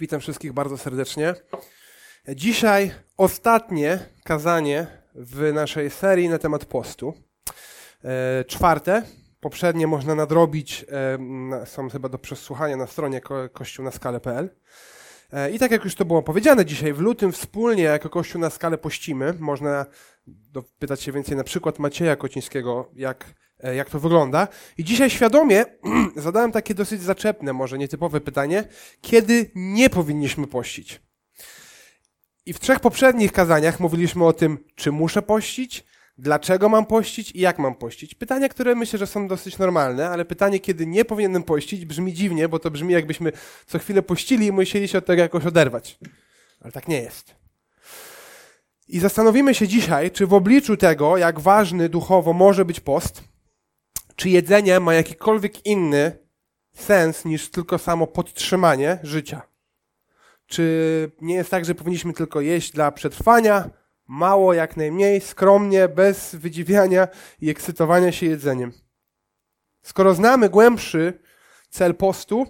Witam wszystkich bardzo serdecznie. Dzisiaj ostatnie kazanie w naszej serii na temat postu. E, czwarte, poprzednie można nadrobić, e, są chyba do przesłuchania na stronie kościółnaskale.pl. E, I tak jak już to było powiedziane dzisiaj, w lutym wspólnie jako Kościół na skalę pościmy. Można dopytać się więcej na przykład Macieja Kocińskiego, jak jak to wygląda. I dzisiaj świadomie zadałem takie dosyć zaczepne, może nietypowe pytanie, kiedy nie powinniśmy pościć. I w trzech poprzednich kazaniach mówiliśmy o tym, czy muszę pościć, dlaczego mam pościć i jak mam pościć. Pytania, które myślę, że są dosyć normalne, ale pytanie, kiedy nie powinienem pościć, brzmi dziwnie, bo to brzmi jakbyśmy co chwilę pościli i musieli się od tego jakoś oderwać. Ale tak nie jest. I zastanowimy się dzisiaj, czy w obliczu tego, jak ważny duchowo może być post, czy jedzenie ma jakikolwiek inny sens niż tylko samo podtrzymanie życia? Czy nie jest tak, że powinniśmy tylko jeść dla przetrwania, mało, jak najmniej, skromnie, bez wydziwiania i ekscytowania się jedzeniem? Skoro znamy głębszy cel postu,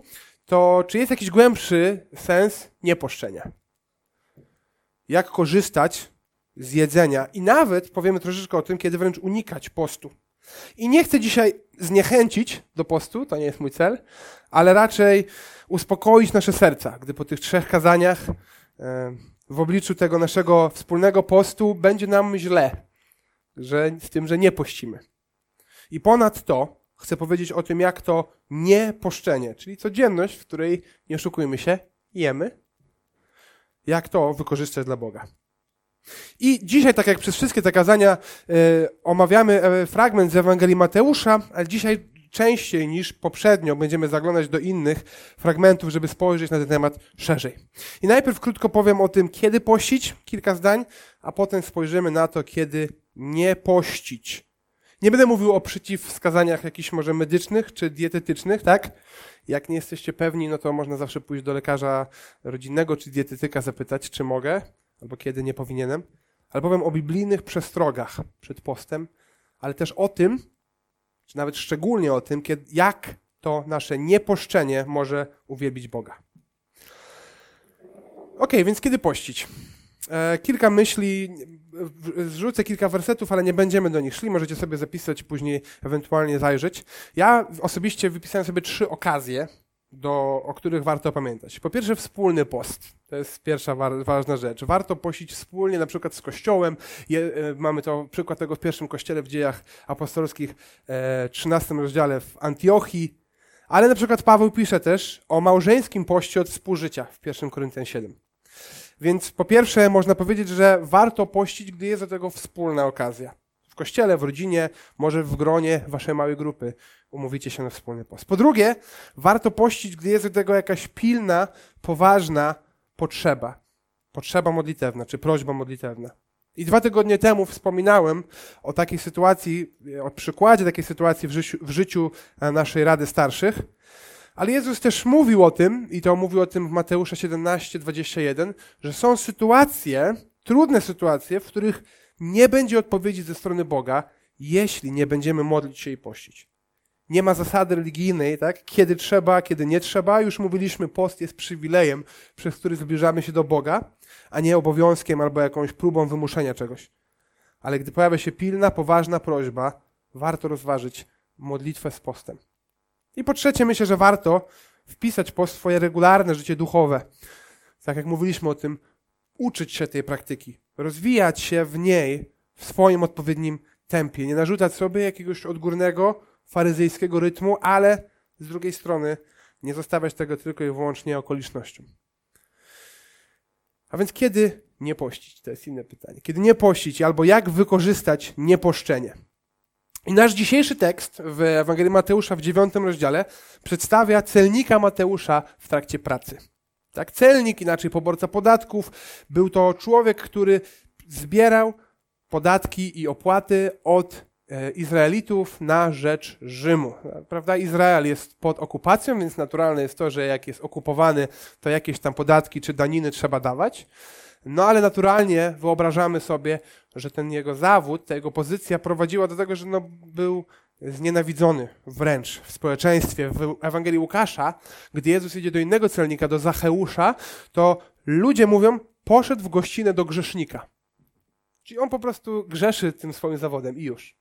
to czy jest jakiś głębszy sens nieposzczenia? Jak korzystać z jedzenia? I nawet powiemy troszeczkę o tym, kiedy wręcz unikać postu. I nie chcę dzisiaj zniechęcić do postu, to nie jest mój cel, ale raczej uspokoić nasze serca, gdy po tych trzech kazaniach e, w obliczu tego naszego wspólnego postu będzie nam źle, że, z tym, że nie pościmy. I ponadto chcę powiedzieć o tym, jak to nieposzczenie, czyli codzienność, w której, nie oszukujmy się, jemy, jak to wykorzystać dla Boga. I dzisiaj, tak jak przez wszystkie te kazania, e, omawiamy e, fragment z Ewangelii Mateusza, ale dzisiaj częściej niż poprzednio będziemy zaglądać do innych fragmentów, żeby spojrzeć na ten temat szerzej. I najpierw krótko powiem o tym, kiedy pościć, kilka zdań, a potem spojrzymy na to, kiedy nie pościć. Nie będę mówił o przeciwwskazaniach jakichś może medycznych czy dietetycznych, tak? Jak nie jesteście pewni, no to można zawsze pójść do lekarza rodzinnego czy dietetyka zapytać, czy mogę albo kiedy nie powinienem, ale powiem o biblijnych przestrogach przed postem, ale też o tym, czy nawet szczególnie o tym, kiedy, jak to nasze nieposzczenie może uwielbić Boga. Ok, więc kiedy pościć? E, kilka myśli, zrzucę kilka wersetów, ale nie będziemy do nich szli. Możecie sobie zapisać, później ewentualnie zajrzeć. Ja osobiście wypisałem sobie trzy okazje, do, o których warto pamiętać. Po pierwsze, wspólny post. To jest pierwsza wa ważna rzecz. Warto pościć wspólnie, na przykład z Kościołem. Je, e, mamy to przykład tego w pierwszym kościele w dziejach apostolskich, e, 13 rozdziale w Antiochii. Ale na przykład Paweł pisze też o małżeńskim poście od współżycia w 1 Koryntian 7. Więc po pierwsze, można powiedzieć, że warto pościć, gdy jest do tego wspólna okazja. W kościele, w rodzinie, może w gronie waszej małej grupy umówicie się na wspólny post. Po drugie, warto pościć, gdy jest do tego jakaś pilna, poważna potrzeba. Potrzeba modlitewna, czy prośba modlitewna. I dwa tygodnie temu wspominałem o takiej sytuacji, o przykładzie takiej sytuacji w życiu, w życiu naszej Rady Starszych. Ale Jezus też mówił o tym, i to mówił o tym w Mateusza 17, 21, że są sytuacje, trudne sytuacje, w których nie będzie odpowiedzi ze strony Boga, jeśli nie będziemy modlić się i pościć. Nie ma zasady religijnej, tak? Kiedy trzeba, kiedy nie trzeba. Już mówiliśmy, post jest przywilejem, przez który zbliżamy się do Boga, a nie obowiązkiem albo jakąś próbą wymuszenia czegoś. Ale gdy pojawia się pilna, poważna prośba, warto rozważyć modlitwę z postem. I po trzecie, myślę, że warto wpisać post w swoje regularne życie duchowe. Tak jak mówiliśmy o tym, uczyć się tej praktyki, rozwijać się w niej w swoim odpowiednim tempie, nie narzucać sobie jakiegoś odgórnego, faryzejskiego rytmu, ale z drugiej strony nie zostawiać tego tylko i wyłącznie okolicznościom. A więc kiedy nie pościć? To jest inne pytanie. Kiedy nie pościć albo jak wykorzystać nieposzczenie? I nasz dzisiejszy tekst w Ewangelii Mateusza w dziewiątym rozdziale przedstawia celnika Mateusza w trakcie pracy. Tak, celnik, inaczej poborca podatków, był to człowiek, który zbierał podatki i opłaty od e, Izraelitów na rzecz Rzymu. Prawda? Izrael jest pod okupacją, więc naturalne jest to, że jak jest okupowany, to jakieś tam podatki czy daniny trzeba dawać. No ale naturalnie wyobrażamy sobie, że ten jego zawód, ta jego pozycja prowadziła do tego, że no, był znienawidzony wręcz w społeczeństwie. W Ewangelii Łukasza, gdy Jezus idzie do innego celnika, do Zacheusza, to ludzie mówią, poszedł w gościnę do grzesznika. Czyli on po prostu grzeszy tym swoim zawodem i już.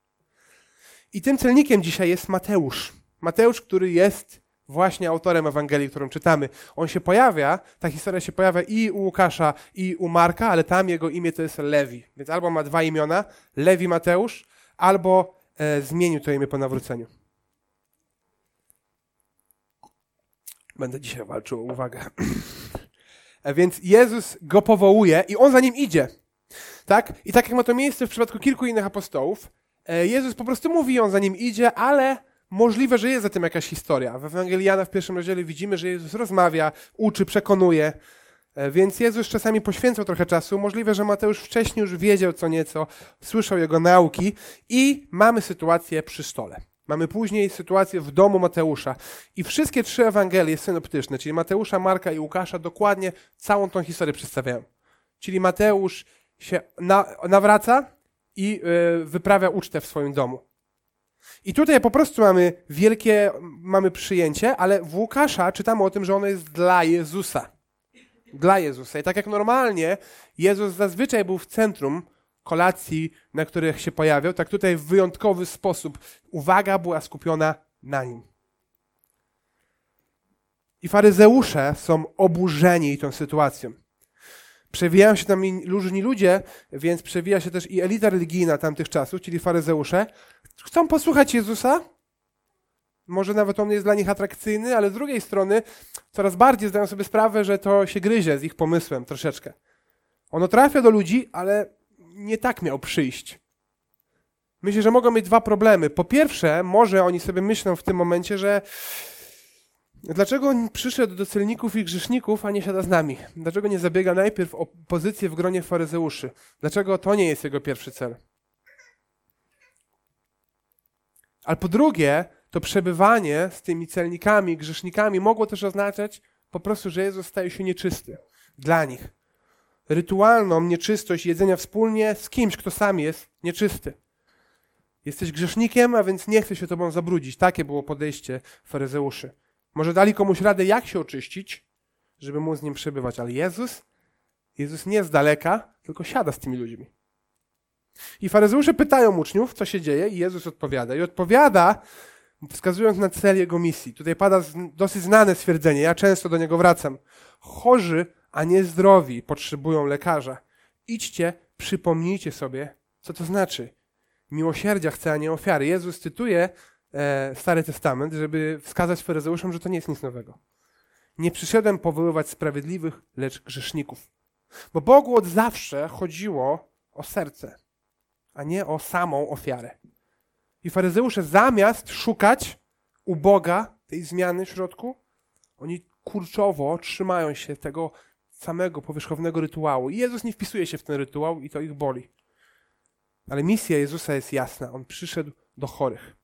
I tym celnikiem dzisiaj jest Mateusz. Mateusz, który jest właśnie autorem Ewangelii, którą czytamy. On się pojawia, ta historia się pojawia i u Łukasza, i u Marka, ale tam jego imię to jest Lewi. Więc albo ma dwa imiona, Lewi Mateusz, albo zmienił to imię po nawróceniu. Będę dzisiaj walczył o uwagę. E, więc Jezus go powołuje i on za nim idzie. Tak? I tak jak ma to miejsce w przypadku kilku innych apostołów, e, Jezus po prostu mówi, on za nim idzie, ale możliwe, że jest za tym jakaś historia. W Ewangelii Jana w pierwszym rozdziale widzimy, że Jezus rozmawia, uczy, przekonuje. E, więc Jezus czasami poświęcał trochę czasu. Możliwe, że Mateusz wcześniej już wiedział co nieco, słyszał jego nauki i mamy sytuację przy stole. Mamy później sytuację w domu Mateusza. I wszystkie trzy Ewangelie synoptyczne, czyli Mateusza, Marka i Łukasza, dokładnie całą tą historię przedstawiają. Czyli Mateusz się na, nawraca i yy, wyprawia ucztę w swoim domu. I tutaj po prostu mamy wielkie, mamy przyjęcie, ale w Łukasza czytamy o tym, że ono jest dla Jezusa. Dla Jezusa. I tak jak normalnie Jezus zazwyczaj był w centrum kolacji, na których się pojawiał, tak tutaj w wyjątkowy sposób uwaga była skupiona na nim. I faryzeusze są oburzeni tą sytuacją. Przewijają się tam różni ludzie, więc przewija się też i elita religijna tamtych czasów, czyli faryzeusze. Chcą posłuchać Jezusa. Może nawet on jest dla nich atrakcyjny, ale z drugiej strony coraz bardziej zdają sobie sprawę, że to się gryzie z ich pomysłem troszeczkę. Ono trafia do ludzi, ale nie tak miał przyjść. Myślę, że mogą mieć dwa problemy. Po pierwsze, może oni sobie myślą w tym momencie, że dlaczego on przyszedł do celników i grzeszników, a nie siada z nami? Dlaczego nie zabiega najpierw o pozycję w gronie faryzeuszy? Dlaczego to nie jest jego pierwszy cel? Ale po drugie, to przebywanie z tymi celnikami, grzesznikami mogło też oznaczać po prostu, że Jezus staje się nieczysty dla nich rytualną nieczystość jedzenia wspólnie z kimś, kto sam jest nieczysty. Jesteś grzesznikiem, a więc nie chcę się tobą zabrudzić. Takie było podejście faryzeuszy. Może dali komuś radę, jak się oczyścić, żeby móc z nim przebywać, ale Jezus, Jezus nie z daleka, tylko siada z tymi ludźmi. I faryzeusze pytają uczniów, co się dzieje, i Jezus odpowiada. I odpowiada, wskazując na cel jego misji. Tutaj pada dosyć znane stwierdzenie, ja często do niego wracam. Chorzy a nie zdrowi potrzebują lekarza. Idźcie, przypomnijcie sobie, co to znaczy. Miłosierdzia chce, a nie ofiary. Jezus cytuje e, Stary Testament, żeby wskazać faryzeuszom, że to nie jest nic nowego. Nie przyszedłem powoływać sprawiedliwych, lecz grzeszników. Bo Bogu od zawsze chodziło o serce, a nie o samą ofiarę. I faryzeusze zamiast szukać u Boga tej zmiany w środku, oni kurczowo trzymają się tego samego powierzchownego rytuału. I Jezus nie wpisuje się w ten rytuał i to ich boli. Ale misja Jezusa jest jasna. On przyszedł do chorych.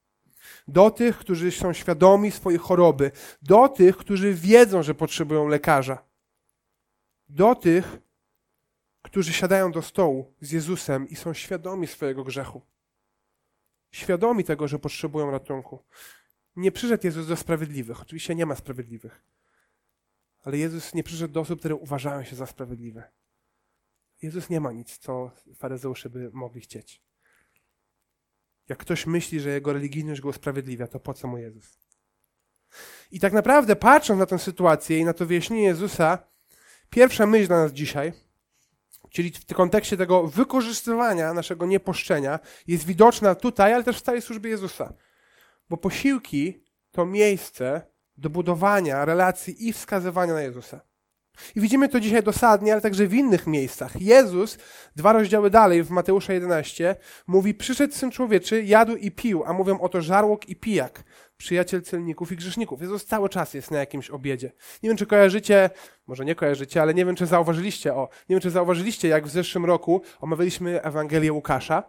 Do tych, którzy są świadomi swojej choroby. Do tych, którzy wiedzą, że potrzebują lekarza. Do tych, którzy siadają do stołu z Jezusem i są świadomi swojego grzechu. Świadomi tego, że potrzebują ratunku. Nie przyszedł Jezus do sprawiedliwych. Oczywiście nie ma sprawiedliwych. Ale Jezus nie przyszedł do osób, które uważają się za sprawiedliwe. Jezus nie ma nic, co faryzeusze by mogli chcieć. Jak ktoś myśli, że jego religijność go usprawiedliwia, to po co mu Jezus? I tak naprawdę, patrząc na tę sytuację i na to wyjaśnienie Jezusa, pierwsza myśl dla nas dzisiaj, czyli w kontekście tego wykorzystywania naszego nieposzczenia, jest widoczna tutaj, ale też w całej służbie Jezusa. Bo posiłki to miejsce, do budowania relacji i wskazywania na Jezusa. I widzimy to dzisiaj dosadnie, ale także w innych miejscach. Jezus, dwa rozdziały dalej, w Mateusza 11, mówi, przyszedł Syn Człowieczy, jadł i pił, a mówią oto żarłok i pijak, przyjaciel celników i grzeszników. Jezus cały czas jest na jakimś obiedzie. Nie wiem, czy kojarzycie, może nie kojarzycie, ale nie wiem, czy zauważyliście, o, nie wiem, czy zauważyliście, jak w zeszłym roku omawialiśmy Ewangelię Łukasza.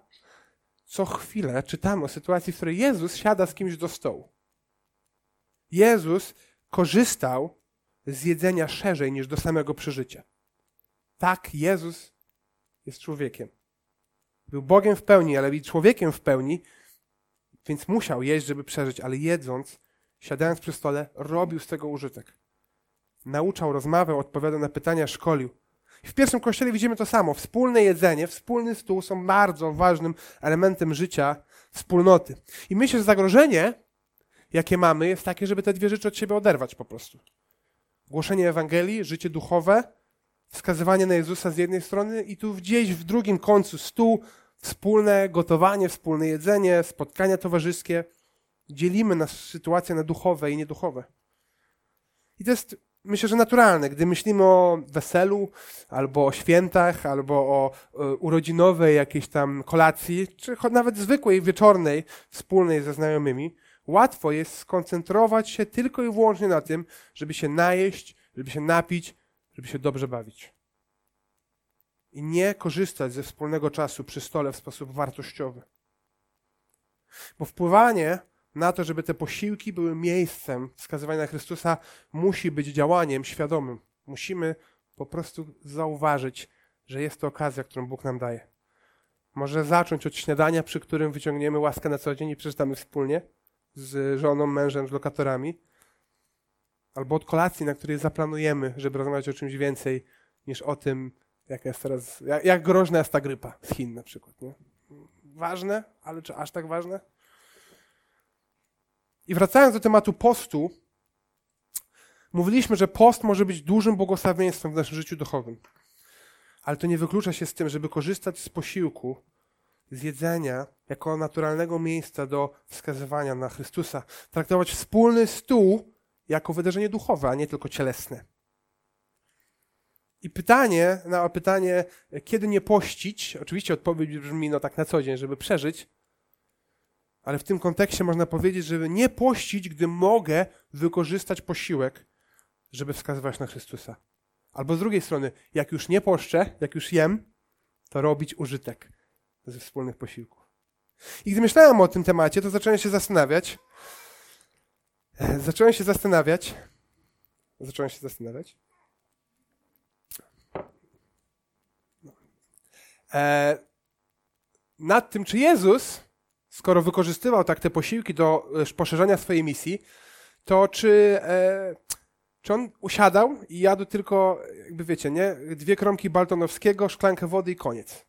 Co chwilę czytamy o sytuacji, w której Jezus siada z kimś do stołu. Jezus korzystał z jedzenia szerzej niż do samego przeżycia. Tak, Jezus jest człowiekiem. Był Bogiem w pełni, ale i człowiekiem w pełni. więc musiał jeść, żeby przeżyć, ale jedząc, siadając przy stole, robił z tego użytek. Nauczał, rozmawiał, odpowiadał na pytania, szkolił. W pierwszym kościele widzimy to samo. Wspólne jedzenie, wspólny stół są bardzo ważnym elementem życia wspólnoty. I myślę, że zagrożenie, jakie mamy, jest takie, żeby te dwie rzeczy od siebie oderwać po prostu. Głoszenie Ewangelii, życie duchowe, wskazywanie na Jezusa z jednej strony i tu gdzieś w drugim końcu stół, wspólne gotowanie, wspólne jedzenie, spotkania towarzyskie. Dzielimy nas sytuacje na duchowe i nieduchowe. I to jest myślę, że naturalne. Gdy myślimy o weselu, albo o świętach, albo o, o urodzinowej jakiejś tam kolacji, czy nawet zwykłej, wieczornej, wspólnej ze znajomymi, łatwo jest skoncentrować się tylko i wyłącznie na tym, żeby się najeść, żeby się napić, żeby się dobrze bawić. I nie korzystać ze wspólnego czasu przy stole w sposób wartościowy. Bo wpływanie na to, żeby te posiłki były miejscem wskazywania Chrystusa, musi być działaniem świadomym. Musimy po prostu zauważyć, że jest to okazja, którą Bóg nam daje. Może zacząć od śniadania, przy którym wyciągniemy łaskę na co dzień i przeczytamy wspólnie z żoną, mężem, z lokatorami. Albo od kolacji, na której zaplanujemy, żeby rozmawiać o czymś więcej niż o tym, jak jest teraz, jak, jak groźna jest ta grypa z Chin na przykład. Nie? Ważne, ale czy aż tak ważne? I wracając do tematu postu, mówiliśmy, że post może być dużym błogosławieństwem w naszym życiu duchowym. Ale to nie wyklucza się z tym, żeby korzystać z posiłku, z jedzenia, jako naturalnego miejsca do wskazywania na Chrystusa. Traktować wspólny stół jako wydarzenie duchowe, a nie tylko cielesne. I pytanie, na pytanie, kiedy nie pościć, oczywiście odpowiedź brzmi, no tak na co dzień, żeby przeżyć, ale w tym kontekście można powiedzieć, żeby nie pościć, gdy mogę wykorzystać posiłek, żeby wskazywać na Chrystusa. Albo z drugiej strony, jak już nie poszczę, jak już jem, to robić użytek ze wspólnych posiłków. I gdy myślałem o tym temacie, to zacząłem się zastanawiać. Zacząłem się zastanawiać. Zacząłem się zastanawiać. E, nad tym, czy Jezus skoro wykorzystywał tak te posiłki do e, poszerzania swojej misji, to czy, e, czy on usiadał i jadł tylko, jakby wiecie, nie, dwie kromki baltonowskiego, szklankę wody i koniec?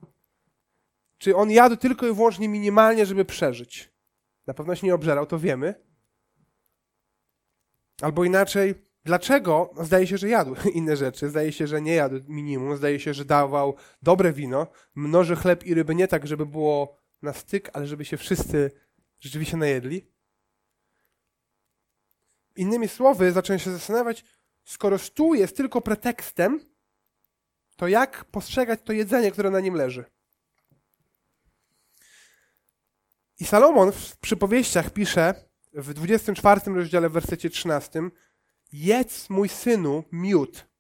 Czy on jadł tylko i wyłącznie minimalnie, żeby przeżyć? Na pewno się nie obżerał, to wiemy. Albo inaczej, dlaczego? No, zdaje się, że jadł inne rzeczy. Zdaje się, że nie jadł minimum. Zdaje się, że dawał dobre wino, mnoży chleb i ryby nie tak, żeby było na styk, ale żeby się wszyscy rzeczywiście najedli. Innymi słowy, zacząłem się zastanawiać, skoro stół jest tylko pretekstem, to jak postrzegać to jedzenie, które na nim leży? I Salomon w przypowieściach pisze w 24 rozdziale, w wersecie 13: Jedz, mój synu, miód,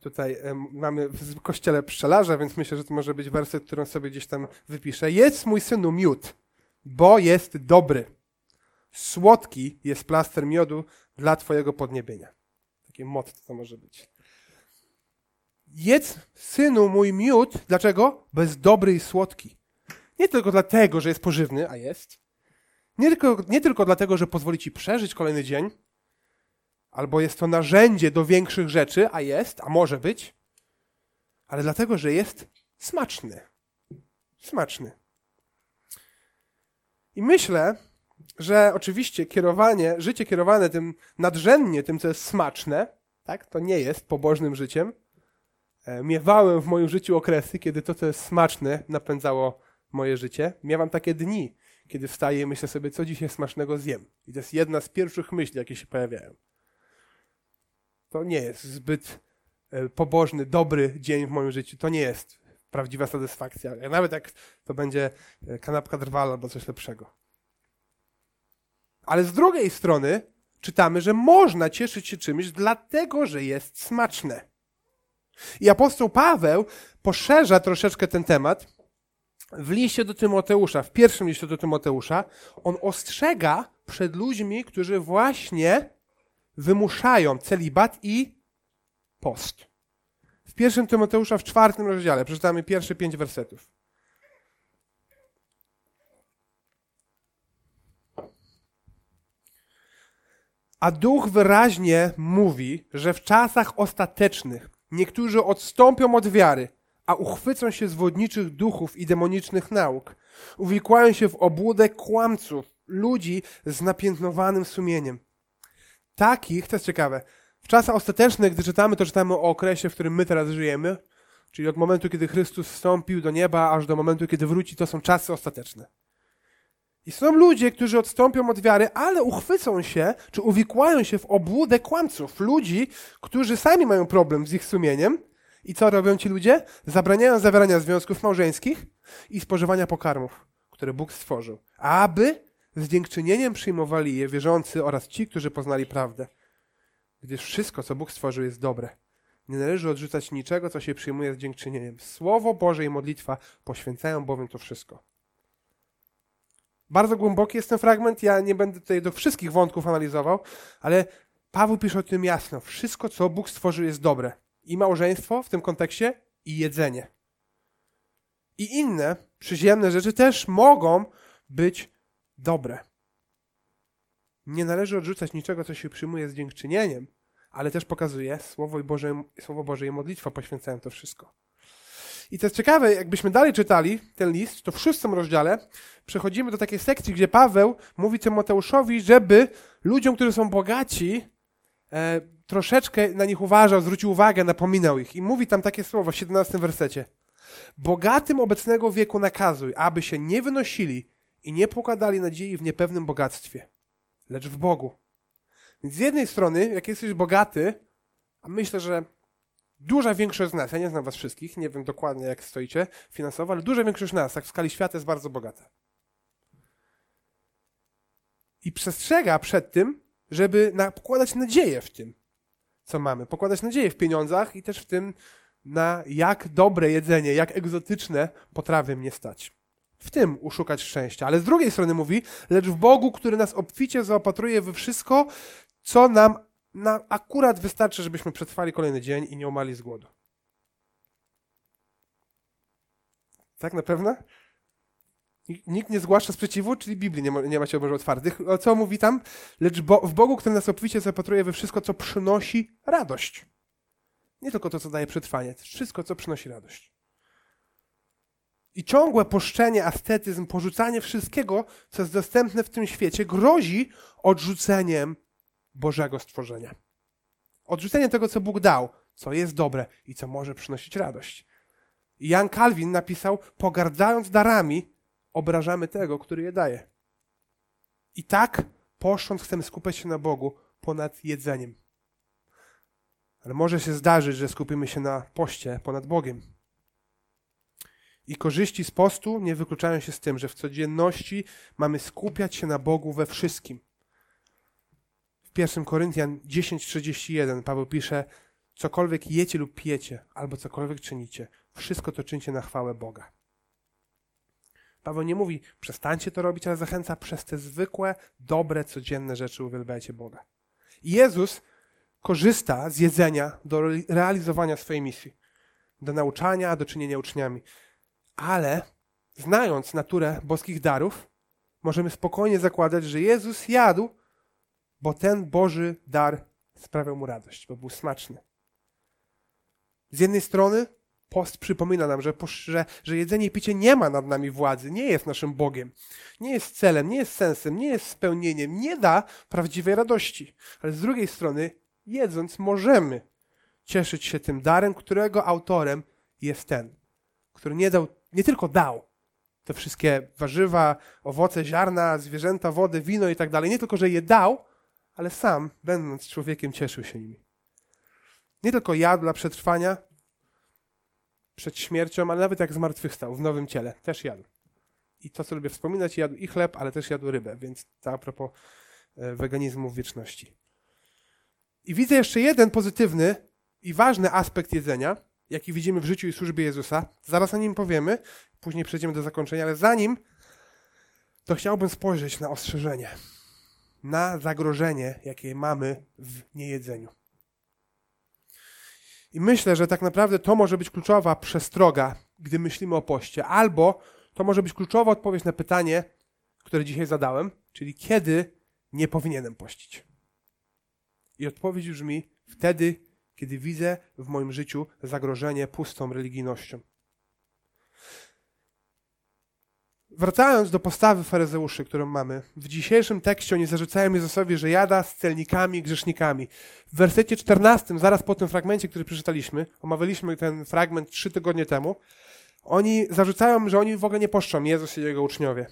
Tutaj mamy w kościele pszczelarza, więc myślę, że to może być werset, którą sobie gdzieś tam wypiszę. Jedz mój synu miód, bo jest dobry. Słodki jest plaster miodu dla twojego podniebienia. Takie motto to może być. Jedz, synu mój miód. Dlaczego? Bo jest dobry i słodki. Nie tylko dlatego, że jest pożywny, a jest. Nie tylko, nie tylko dlatego, że pozwoli ci przeżyć kolejny dzień, albo jest to narzędzie do większych rzeczy, a jest, a może być, ale dlatego, że jest smaczny. Smaczny. I myślę, że oczywiście kierowanie, życie kierowane tym nadrzędnie, tym, co jest smaczne, tak, to nie jest pobożnym życiem. E, miewałem w moim życiu okresy, kiedy to, co jest smaczne, napędzało moje życie. Miewam takie dni, kiedy wstaję i myślę sobie, co dzisiaj smacznego zjem. I to jest jedna z pierwszych myśli, jakie się pojawiają to nie jest zbyt e, pobożny, dobry dzień w moim życiu. To nie jest prawdziwa satysfakcja. Nawet jak to będzie e, kanapka drwala albo coś lepszego. Ale z drugiej strony czytamy, że można cieszyć się czymś dlatego, że jest smaczne. I apostoł Paweł poszerza troszeczkę ten temat w liście do Tymoteusza, w pierwszym liście do Tymoteusza, on ostrzega przed ludźmi, którzy właśnie wymuszają celibat i post. W pierwszym Tymoteusza w czwartym rozdziale przeczytamy pierwsze pięć wersetów. A duch wyraźnie mówi, że w czasach ostatecznych niektórzy odstąpią od wiary, a uchwycą się zwodniczych duchów i demonicznych nauk. Uwikłają się w obłudę kłamców, ludzi z napiętnowanym sumieniem. Takich, to jest ciekawe, w czasach ostatecznych, gdy czytamy, to czytamy o okresie, w którym my teraz żyjemy, czyli od momentu, kiedy Chrystus wstąpił do nieba, aż do momentu, kiedy wróci, to są czasy ostateczne. I są ludzie, którzy odstąpią od wiary, ale uchwycą się, czy uwikłają się w obłudę kłamców, ludzi, którzy sami mają problem z ich sumieniem. I co robią ci ludzie? Zabraniają zawierania związków małżeńskich i spożywania pokarmów, które Bóg stworzył, aby z dziękczynieniem przyjmowali je wierzący oraz ci, którzy poznali prawdę. Gdyż wszystko, co Bóg stworzył, jest dobre. Nie należy odrzucać niczego, co się przyjmuje z dziękczynieniem. Słowo Boże i modlitwa poświęcają bowiem to wszystko. Bardzo głęboki jest ten fragment, ja nie będę tutaj do wszystkich wątków analizował, ale Paweł pisze o tym jasno. Wszystko, co Bóg stworzył, jest dobre. I małżeństwo w tym kontekście, i jedzenie. I inne przyziemne rzeczy też mogą być dobre. Nie należy odrzucać niczego, co się przyjmuje z dziękczynieniem, ale też pokazuje Słowo Boże, Słowo Boże i modlitwa poświęcają to wszystko. I to jest ciekawe, jakbyśmy dalej czytali ten list, to w szóstym rozdziale przechodzimy do takiej sekcji, gdzie Paweł mówi Tymoteuszowi, żeby ludziom, którzy są bogaci, e, troszeczkę na nich uważał, zwrócił uwagę, napominał ich. I mówi tam takie słowo w 17 wersecie. Bogatym obecnego wieku nakazuj, aby się nie wynosili i nie pokładali nadziei w niepewnym bogactwie, lecz w Bogu. Więc z jednej strony, jak jesteś bogaty, a myślę, że duża większość z nas, ja nie znam was wszystkich, nie wiem dokładnie jak stoicie finansowo, ale duża większość z nas, tak w skali świata jest bardzo bogata. I przestrzega przed tym, żeby na, pokładać nadzieję w tym, co mamy. Pokładać nadzieję w pieniądzach i też w tym, na jak dobre jedzenie, jak egzotyczne potrawy mnie stać. W tym uszukać szczęścia. Ale z drugiej strony mówi, lecz w Bogu, który nas obficie zaopatruje we wszystko, co nam na akurat wystarczy, żebyśmy przetrwali kolejny dzień i nie umarli z głodu. Tak na pewno? Nikt nie zgłasza sprzeciwu, czyli Biblii nie, ma, nie macie oboży otwartych. O co mówi tam? Lecz bo, w Bogu, który nas obficie zapatruje we wszystko, co przynosi radość. Nie tylko to, co daje przetrwanie, wszystko, co przynosi radość. I ciągłe poszczenie, ascetyzm, porzucanie wszystkiego, co jest dostępne w tym świecie, grozi odrzuceniem Bożego stworzenia. Odrzuceniem tego, co Bóg dał, co jest dobre i co może przynosić radość. Jan Calvin napisał, pogardzając darami, obrażamy tego, który je daje. I tak, poszcząc, chcemy skupiać się na Bogu ponad jedzeniem. Ale może się zdarzyć, że skupimy się na poście ponad Bogiem. I korzyści z postu nie wykluczają się z tym, że w codzienności mamy skupiać się na Bogu we wszystkim. W 1 Koryntian 10:31 Paweł pisze: Cokolwiek jecie lub pijecie, albo cokolwiek czynicie, wszystko to czyńcie na chwałę Boga. Paweł nie mówi, przestańcie to robić, ale zachęca przez te zwykłe, dobre, codzienne rzeczy uwielbiajcie Boga. I Jezus korzysta z jedzenia do realizowania swojej misji, do nauczania, do czynienia uczniami. Ale znając naturę boskich darów, możemy spokojnie zakładać, że Jezus jadł, bo ten Boży dar sprawiał mu radość, bo był smaczny. Z jednej strony Post przypomina nam, że, że, że jedzenie i picie nie ma nad nami władzy, nie jest naszym Bogiem, nie jest celem, nie jest sensem, nie jest spełnieniem, nie da prawdziwej radości. Ale z drugiej strony, jedząc, możemy cieszyć się tym darem, którego autorem jest ten, który nie dał, nie tylko dał te wszystkie warzywa, owoce, ziarna, zwierzęta, wody, wino i tak dalej, nie tylko, że je dał, ale sam, będąc człowiekiem, cieszył się nimi. Nie tylko jadł dla przetrwania, przed śmiercią, ale nawet jak zmartwychwstał w nowym ciele, też jadł. I to, co lubię wspominać, jadł i chleb, ale też jadł rybę, więc to a propos e, weganizmu w wieczności. I widzę jeszcze jeden pozytywny i ważny aspekt jedzenia, jaki widzimy w życiu i służbie Jezusa. Zaraz o nim powiemy, później przejdziemy do zakończenia, ale zanim, to chciałbym spojrzeć na ostrzeżenie, na zagrożenie, jakie mamy w niejedzeniu. I myślę, że tak naprawdę to może być kluczowa przestroga, gdy myślimy o poście. Albo to może być kluczowa odpowiedź na pytanie, które dzisiaj zadałem, czyli kiedy nie powinienem pościć. I odpowiedź brzmi wtedy, kiedy widzę w moim życiu zagrożenie pustą religijnością. Wracając do postawy faryzeuszy, którą mamy, w dzisiejszym tekście oni zarzucają Jezusowi, że jada z celnikami, grzesznikami. W wersecie 14, zaraz po tym fragmencie, który przeczytaliśmy, omawialiśmy ten fragment trzy tygodnie temu, oni zarzucają, że oni w ogóle nie poszczą, Jezus i jego uczniowie.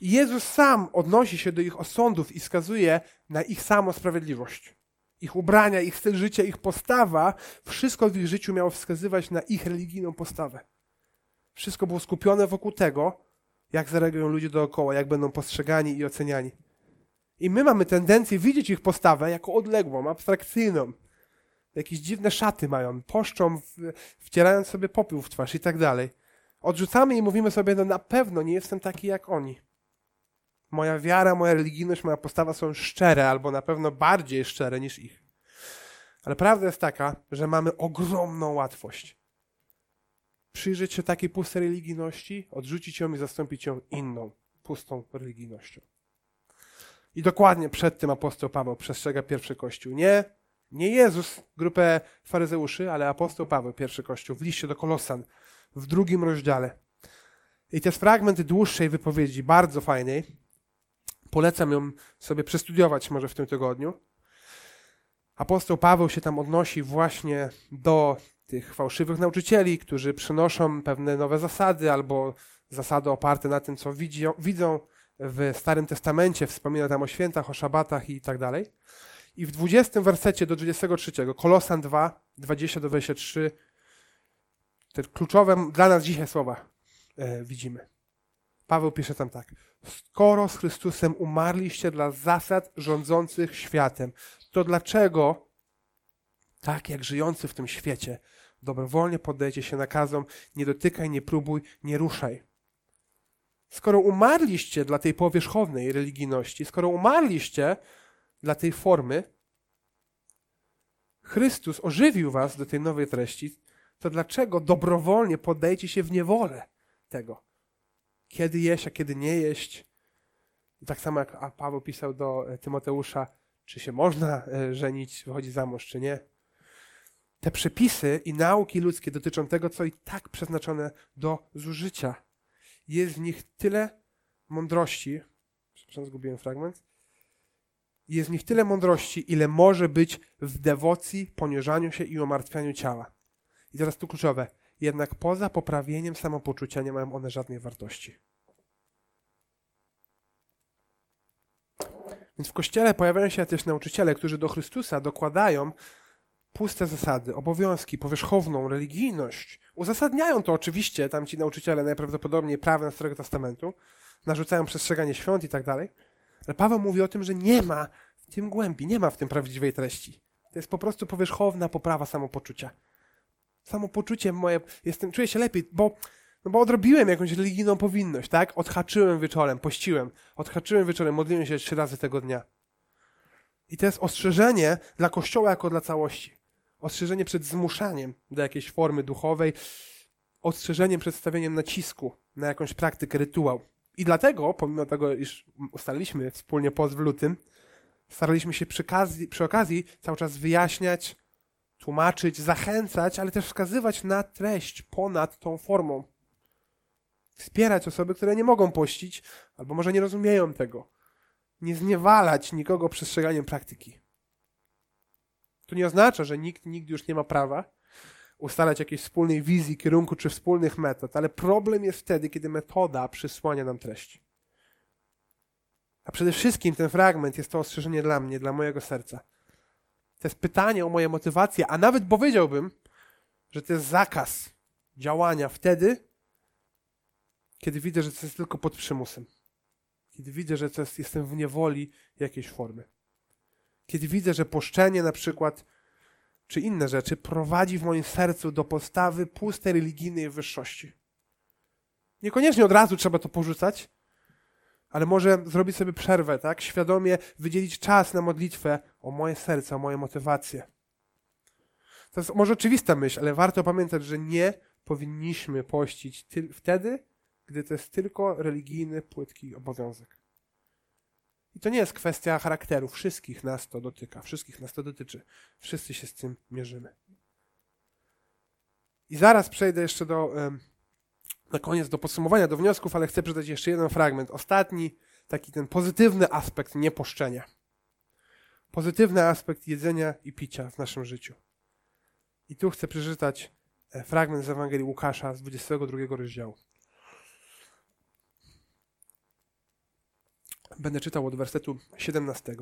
I Jezus sam odnosi się do ich osądów i wskazuje na ich samosprawiedliwość. Ich ubrania, ich styl życia, ich postawa, wszystko w ich życiu miało wskazywać na ich religijną postawę. Wszystko było skupione wokół tego, jak zareagują ludzie dookoła, jak będą postrzegani i oceniani. I my mamy tendencję widzieć ich postawę jako odległą, abstrakcyjną. Jakieś dziwne szaty mają, poszczą, wcierając sobie popiół w twarz i tak dalej. Odrzucamy i mówimy sobie, no na pewno nie jestem taki jak oni. Moja wiara, moja religijność, moja postawa są szczere, albo na pewno bardziej szczere niż ich. Ale prawda jest taka, że mamy ogromną łatwość przyjrzeć się takiej pustej religijności, odrzucić ją i zastąpić ją inną, pustą religijnością. I dokładnie przed tym apostoł Paweł przestrzega pierwszy kościół. Nie, nie Jezus, grupę faryzeuszy, ale apostoł Paweł, pierwszy kościół, w liście do Kolosan, w drugim rozdziale. I to jest fragment dłuższej wypowiedzi, bardzo fajnej. Polecam ją sobie przestudiować może w tym tygodniu. Apostoł Paweł się tam odnosi właśnie do tych fałszywych nauczycieli, którzy przynoszą pewne nowe zasady albo zasady oparte na tym, co widzą, widzą w Starym Testamencie, wspomina tam o świętach, o szabatach i tak dalej. I w 20 wersecie do 23, Kolosan 2, 20 do 23, te kluczowe dla nas dzisiaj słowa e, widzimy. Paweł pisze tam tak. Skoro z Chrystusem umarliście dla zasad rządzących światem, to dlaczego, tak jak żyjący w tym świecie, dobrowolnie poddajecie się nakazom, nie dotykaj, nie próbuj, nie ruszaj. Skoro umarliście dla tej powierzchownej religijności, skoro umarliście dla tej formy, Chrystus ożywił was do tej nowej treści, to dlaczego dobrowolnie poddajecie się w niewolę tego? Kiedy jeść, a kiedy nie jeść? tak samo jak Paweł pisał do Tymoteusza, czy się można e, żenić, wychodzić za mąż, czy nie te przepisy i nauki ludzkie dotyczą tego, co i tak przeznaczone do zużycia. Jest w nich tyle mądrości, przepraszam, zgubiłem fragment, jest w nich tyle mądrości, ile może być w dewocji, poniżaniu się i umartwianiu ciała. I teraz tu kluczowe. Jednak poza poprawieniem samopoczucia nie mają one żadnej wartości. Więc w kościele pojawiają się też nauczyciele, którzy do Chrystusa dokładają puste zasady, obowiązki, powierzchowną religijność. Uzasadniają to oczywiście tam ci nauczyciele najprawdopodobniej prawem Starego Testamentu, narzucają przestrzeganie świąt i tak dalej. Ale Paweł mówi o tym, że nie ma w tym głębi, nie ma w tym prawdziwej treści. To jest po prostu powierzchowna poprawa samopoczucia. Samopoczucie moje, jestem, czuję się lepiej, bo, no bo odrobiłem jakąś religijną powinność, tak? Odhaczyłem wieczorem, pościłem, odhaczyłem wieczorem, modliłem się trzy razy tego dnia. I to jest ostrzeżenie dla Kościoła jako dla całości ostrzeżenie przed zmuszaniem do jakiejś formy duchowej, ostrzeżeniem przed stawieniem nacisku na jakąś praktykę, rytuał. I dlatego, pomimo tego, iż ustaliliśmy wspólnie post w lutym, staraliśmy się przy okazji, przy okazji cały czas wyjaśniać, tłumaczyć, zachęcać, ale też wskazywać na treść ponad tą formą. Wspierać osoby, które nie mogą pościć, albo może nie rozumieją tego. Nie zniewalać nikogo przestrzeganiem praktyki. To nie oznacza, że nikt nigdy już nie ma prawa ustalać jakiejś wspólnej wizji, kierunku czy wspólnych metod, ale problem jest wtedy, kiedy metoda przysłania nam treść. A przede wszystkim ten fragment jest to ostrzeżenie dla mnie, dla mojego serca. To jest pytanie o moje motywacje, a nawet powiedziałbym, że to jest zakaz działania wtedy, kiedy widzę, że to jest tylko pod przymusem. Kiedy widzę, że to jest, jestem w niewoli jakiejś formy. Kiedy widzę, że poszczenie na przykład, czy inne rzeczy prowadzi w moim sercu do postawy pustej religijnej wyższości. Niekoniecznie od razu trzeba to porzucać, ale może zrobić sobie przerwę, tak? Świadomie wydzielić czas na modlitwę o moje serce, o moje motywacje. To jest może oczywista myśl, ale warto pamiętać, że nie powinniśmy pościć wtedy, gdy to jest tylko religijny, płytki obowiązek. I to nie jest kwestia charakteru. Wszystkich nas to dotyka. Wszystkich nas to dotyczy. Wszyscy się z tym mierzymy. I zaraz przejdę jeszcze do, na koniec do podsumowania, do wniosków, ale chcę przeczytać jeszcze jeden fragment. Ostatni, taki ten pozytywny aspekt nieposzczenia. Pozytywny aspekt jedzenia i picia w naszym życiu. I tu chcę przeczytać e, fragment z Ewangelii Łukasza z 22 rozdziału. Będę czytał od wersetu 17.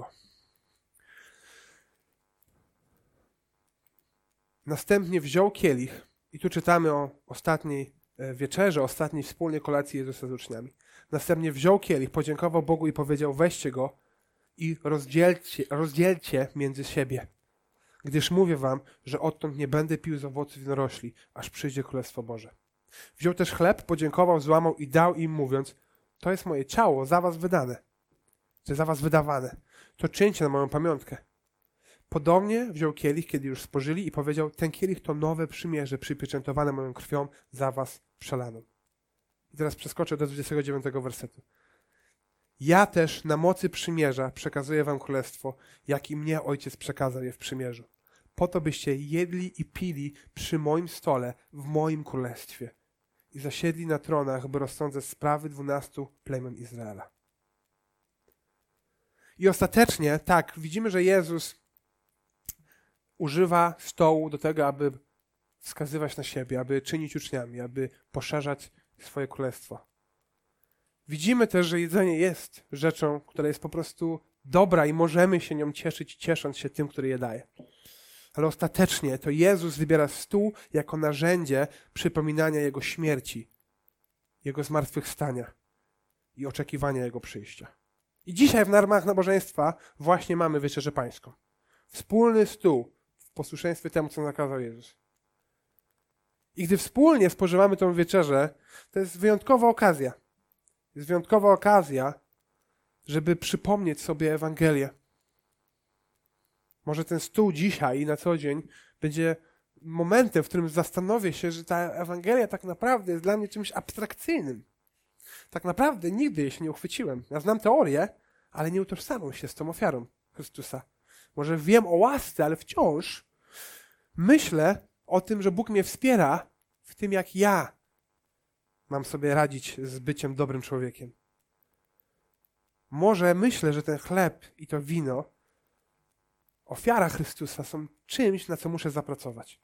Następnie wziął kielich, i tu czytamy o ostatniej e, wieczerze, ostatniej wspólnej kolacji Jezusa z uczniami. Następnie wziął kielich, podziękował Bogu i powiedział: Weźcie go i rozdzielcie, rozdzielcie między siebie. Gdyż mówię wam, że odtąd nie będę pił z owoców winorośli, aż przyjdzie Królestwo Boże. Wziął też chleb, podziękował, złamał i dał im, mówiąc: To jest moje ciało, za was wydane że za was wydawane. To czyńcie na moją pamiątkę. Podobnie wziął kielich, kiedy już spożyli i powiedział, ten kielich to nowe przymierze przypieczętowane moją krwią za was przelaną. I teraz przeskoczę do 29 wersetu. Ja też na mocy przymierza przekazuję wam królestwo, jak i mnie ojciec przekazał je w przymierzu. Po to byście jedli i pili przy moim stole w moim królestwie i zasiedli na tronach, by rozsądzać sprawy dwunastu plemion Izraela. I ostatecznie, tak, widzimy, że Jezus używa stołu do tego, aby wskazywać na siebie, aby czynić uczniami, aby poszerzać swoje królestwo. Widzimy też, że jedzenie jest rzeczą, która jest po prostu dobra i możemy się nią cieszyć, ciesząc się tym, który je daje. Ale ostatecznie to Jezus wybiera stół jako narzędzie przypominania Jego śmierci, Jego zmartwychwstania i oczekiwania Jego przyjścia. I dzisiaj w normach nabożeństwa właśnie mamy wieczerzę pańską. Wspólny stół w posłuszeństwie temu, co nakazał Jezus. I gdy wspólnie spożywamy tę wieczerzę, to jest wyjątkowa okazja. Jest wyjątkowa okazja, żeby przypomnieć sobie Ewangelię. Może ten stół dzisiaj i na co dzień będzie momentem, w którym zastanowię się, że ta Ewangelia tak naprawdę jest dla mnie czymś abstrakcyjnym. Tak naprawdę nigdy jej się nie uchwyciłem. Ja znam teorię, ale nie utożsamiam się z tą ofiarą Chrystusa. Może wiem o łasce, ale wciąż myślę o tym, że Bóg mnie wspiera w tym, jak ja mam sobie radzić z byciem dobrym człowiekiem. Może myślę, że ten chleb i to wino, ofiara Chrystusa są czymś, na co muszę zapracować.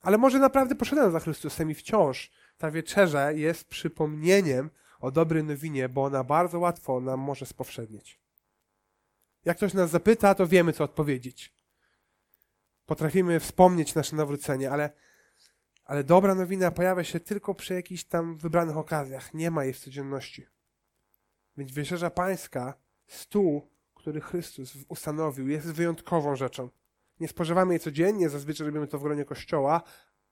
Ale może naprawdę poszedłem za Chrystusem i wciąż ta wieczerza jest przypomnieniem o dobrej nowinie, bo ona bardzo łatwo nam może spowszednieć. Jak ktoś nas zapyta, to wiemy, co odpowiedzieć. Potrafimy wspomnieć nasze nawrócenie, ale, ale dobra nowina pojawia się tylko przy jakichś tam wybranych okazjach. Nie ma jej w codzienności. Więc wieczerza pańska, stół, który Chrystus ustanowił, jest wyjątkową rzeczą. Nie spożywamy jej codziennie, zazwyczaj robimy to w gronie kościoła,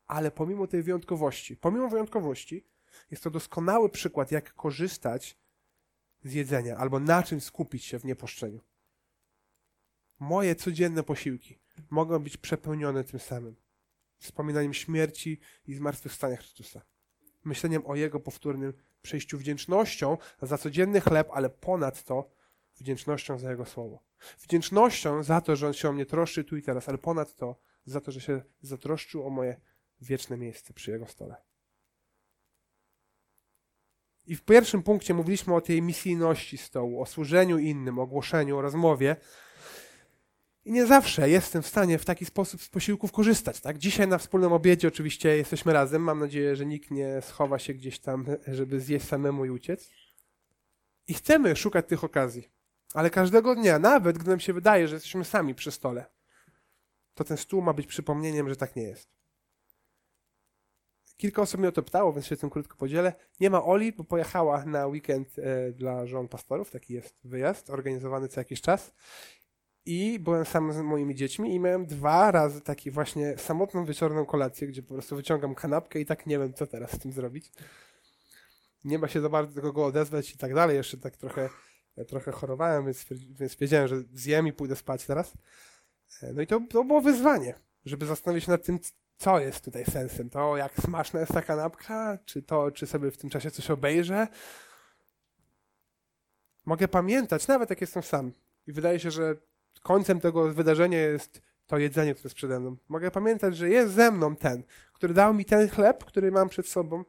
ale pomimo tej wyjątkowości, pomimo wyjątkowości, jest to doskonały przykład, jak korzystać z jedzenia albo na czym skupić się w nieposzczeniu. Moje codzienne posiłki mogą być przepełnione tym samym. Wspominaniem śmierci i zmartwychwstania Chrystusa. Myśleniem o Jego powtórnym przejściu wdzięcznością za codzienny chleb, ale ponadto wdzięcznością za Jego słowo. Wdzięcznością za to, że On się o mnie troszczy tu i teraz, ale ponadto za to, że się zatroszczył o moje wieczne miejsce przy Jego stole. I w pierwszym punkcie mówiliśmy o tej misyjności stołu, o służeniu innym, o głoszeniu, o rozmowie. I nie zawsze jestem w stanie w taki sposób z posiłków korzystać. Tak? Dzisiaj na wspólnym obiedzie oczywiście jesteśmy razem. Mam nadzieję, że nikt nie schowa się gdzieś tam, żeby zjeść samemu i uciec. I chcemy szukać tych okazji. Ale każdego dnia, nawet gdy nam się wydaje, że jesteśmy sami przy stole, to ten stół ma być przypomnieniem, że tak nie jest. Kilka osób mnie o to pytało, więc się tym krótko podzielę. Nie ma Oli, bo pojechała na weekend e, dla żon pastorów, taki jest wyjazd, organizowany co jakiś czas. I byłem sam z moimi dziećmi i miałem dwa razy taki właśnie samotną wieczorną kolację, gdzie po prostu wyciągam kanapkę i tak nie wiem, co teraz z tym zrobić. Nie ma się za bardzo do kogo odezwać i tak dalej. Jeszcze tak trochę, trochę chorowałem, więc, więc wiedziałem, że zjem i pójdę spać teraz. E, no i to, to było wyzwanie, żeby zastanowić się nad tym, co jest tutaj sensem? To, jak smaczna jest ta kanapka? Czy to, czy sobie w tym czasie coś obejrzę? Mogę pamiętać, nawet jak jestem sam. I wydaje się, że końcem tego wydarzenia jest to jedzenie, które jest przede mną. Mogę pamiętać, że jest ze mną ten, który dał mi ten chleb, który mam przed sobą,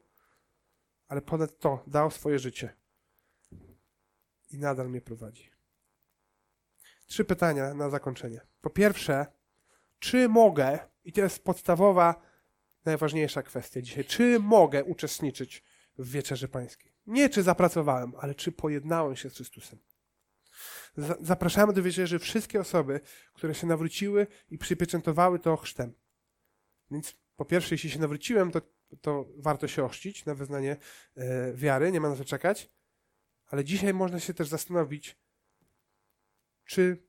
ale ponad to dał swoje życie. I nadal mnie prowadzi. Trzy pytania na zakończenie. Po pierwsze, czy mogę, i to jest podstawowa, najważniejsza kwestia dzisiaj, czy mogę uczestniczyć w wieczerzy pańskiej? Nie czy zapracowałem, ale czy pojednałem się z Chrystusem. Zapraszamy do wieczerzy wszystkie osoby, które się nawróciły i przypieczętowały to chrztem. Więc po pierwsze, jeśli się nawróciłem, to, to warto się ochrzcić na wyznanie e, wiary, nie ma na co czekać. Ale dzisiaj można się też zastanowić, czy,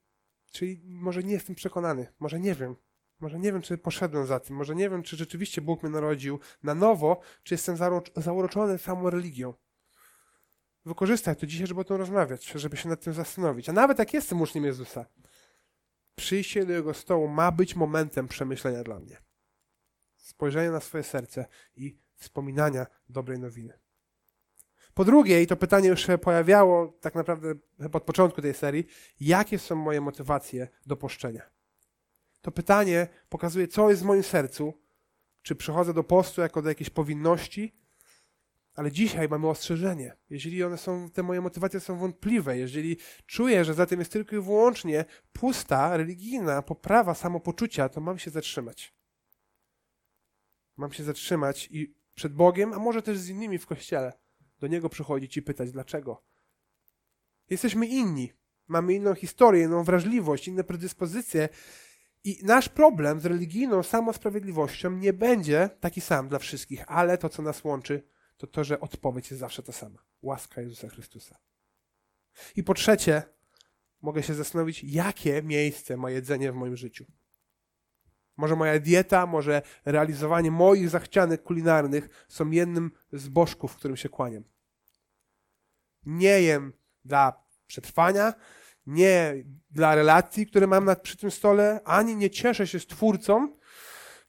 czy może nie jestem przekonany, może nie wiem, może nie wiem, czy poszedłem za tym, może nie wiem, czy rzeczywiście Bóg mnie narodził na nowo, czy jestem zauroczony samą religią. Wykorzystaj to dzisiaj, żeby o tym rozmawiać, żeby się nad tym zastanowić. A nawet jak jestem uczniem Jezusa, przyjście do Jego stołu ma być momentem przemyślenia dla mnie. Spojrzenia na swoje serce i wspominania dobrej nowiny. Po drugie, i to pytanie już się pojawiało tak naprawdę od początku tej serii, jakie są moje motywacje do poszczenia? To pytanie pokazuje, co jest w moim sercu, czy przychodzę do postu jako do jakiejś powinności, ale dzisiaj mamy ostrzeżenie. Jeżeli one są, te moje motywacje są wątpliwe, jeżeli czuję, że za tym jest tylko i wyłącznie pusta, religijna poprawa samopoczucia, to mam się zatrzymać. Mam się zatrzymać i przed Bogiem, a może też z innymi w kościele, do Niego przychodzić i pytać, dlaczego. Jesteśmy inni. Mamy inną historię, inną wrażliwość, inne predyspozycje. I nasz problem z religijną samosprawiedliwością nie będzie taki sam dla wszystkich, ale to, co nas łączy, to to, że odpowiedź jest zawsze ta sama. Łaska Jezusa Chrystusa. I po trzecie, mogę się zastanowić, jakie miejsce ma jedzenie w moim życiu. Może moja dieta, może realizowanie moich zachcianek kulinarnych są jednym z bożków, którym się kłaniam. Nie jem dla przetrwania, nie dla relacji, które mam na, przy tym stole, ani nie cieszę się z Twórcą,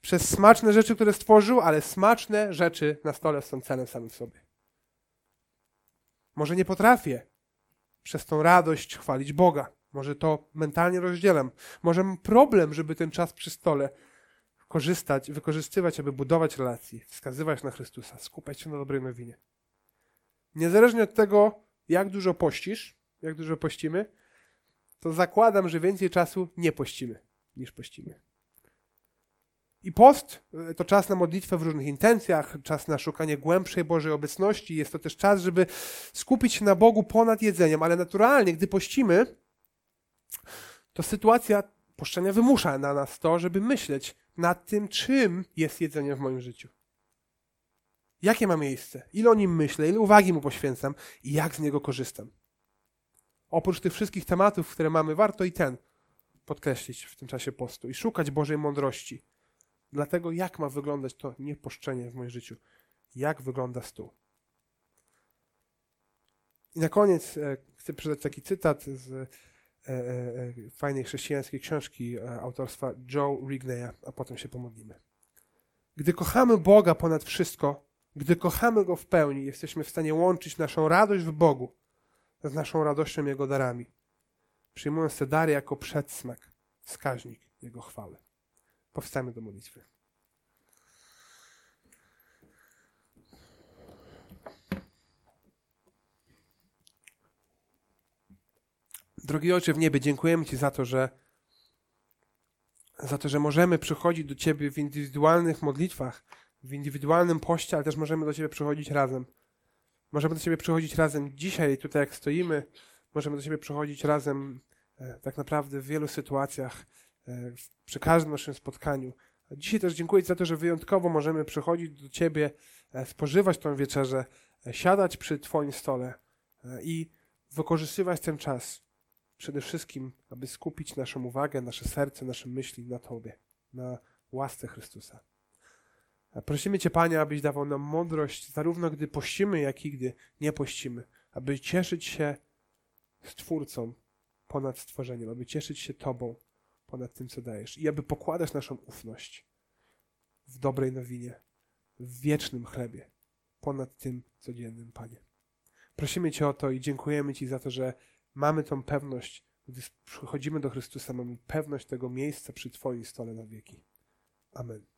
przez smaczne rzeczy, które stworzył, ale smaczne rzeczy na stole są celem samym w sobie. Może nie potrafię przez tą radość chwalić Boga. Może to mentalnie rozdzielam. Może mam problem, żeby ten czas przy stole korzystać, wykorzystywać, aby budować relacje, wskazywać na Chrystusa, skupiać się na dobrej nowinie. Niezależnie od tego, jak dużo pościsz, jak dużo pościmy, to zakładam, że więcej czasu nie pościmy niż pościmy. I post e, to czas na modlitwę w różnych intencjach, czas na szukanie głębszej Bożej obecności. Jest to też czas, żeby skupić się na Bogu ponad jedzeniem, ale naturalnie, gdy pościmy, to sytuacja poszczenia wymusza na nas to, żeby myśleć nad tym, czym jest jedzenie w moim życiu. Jakie ma miejsce? Ile o nim myślę? Ile uwagi mu poświęcam? I jak z niego korzystam? Oprócz tych wszystkich tematów, które mamy, warto i ten podkreślić w tym czasie postu i szukać Bożej mądrości Dlatego jak ma wyglądać to nieposzczenie w moim życiu? Jak wygląda stół? I na koniec e, chcę przeczytać taki cytat z e, e, e fajnej chrześcijańskiej książki e, autorstwa Joe Rigneya, a potem się pomodlimy. Gdy kochamy Boga ponad wszystko, gdy kochamy Go w pełni, jesteśmy w stanie łączyć naszą radość w Bogu z naszą radością Jego darami, przyjmując te dary jako przedsmak, wskaźnik Jego chwały. Powstajmy do modlitwy. Drogi Ojcze w niebie, dziękujemy Ci za to, że za to, że możemy przychodzić do Ciebie w indywidualnych modlitwach, w indywidualnym poście, ale też możemy do Ciebie przychodzić razem. Możemy do Ciebie przychodzić razem dzisiaj, tutaj jak stoimy, możemy do Ciebie przychodzić razem e, tak naprawdę w wielu sytuacjach. E, przy każdym naszym spotkaniu. Dzisiaj też dziękuję za to, że wyjątkowo możemy przychodzić do Ciebie, e, spożywać tą wieczerzę, siadać przy Twoim stole i wykorzystywać ten czas przede wszystkim, aby skupić naszą uwagę, nasze serce, nasze myśli na Tobie, na łasce Chrystusa. Prosimy Cię, Panie, abyś dawał nam mądrość, zarówno gdy pościmy, jak i gdy nie pościmy, aby cieszyć się Stwórcą ponad stworzeniem, aby cieszyć się Tobą, ponad tym, co dajesz. I aby pokładać naszą ufność w dobrej nowinie, w wiecznym chlebie, ponad tym codziennym, Panie. Prosimy Cię o to i dziękujemy Ci za to, że mamy tą pewność, gdy przychodzimy do Chrystusa, mamy pewność tego miejsca przy Twoim stole na wieki. Amen.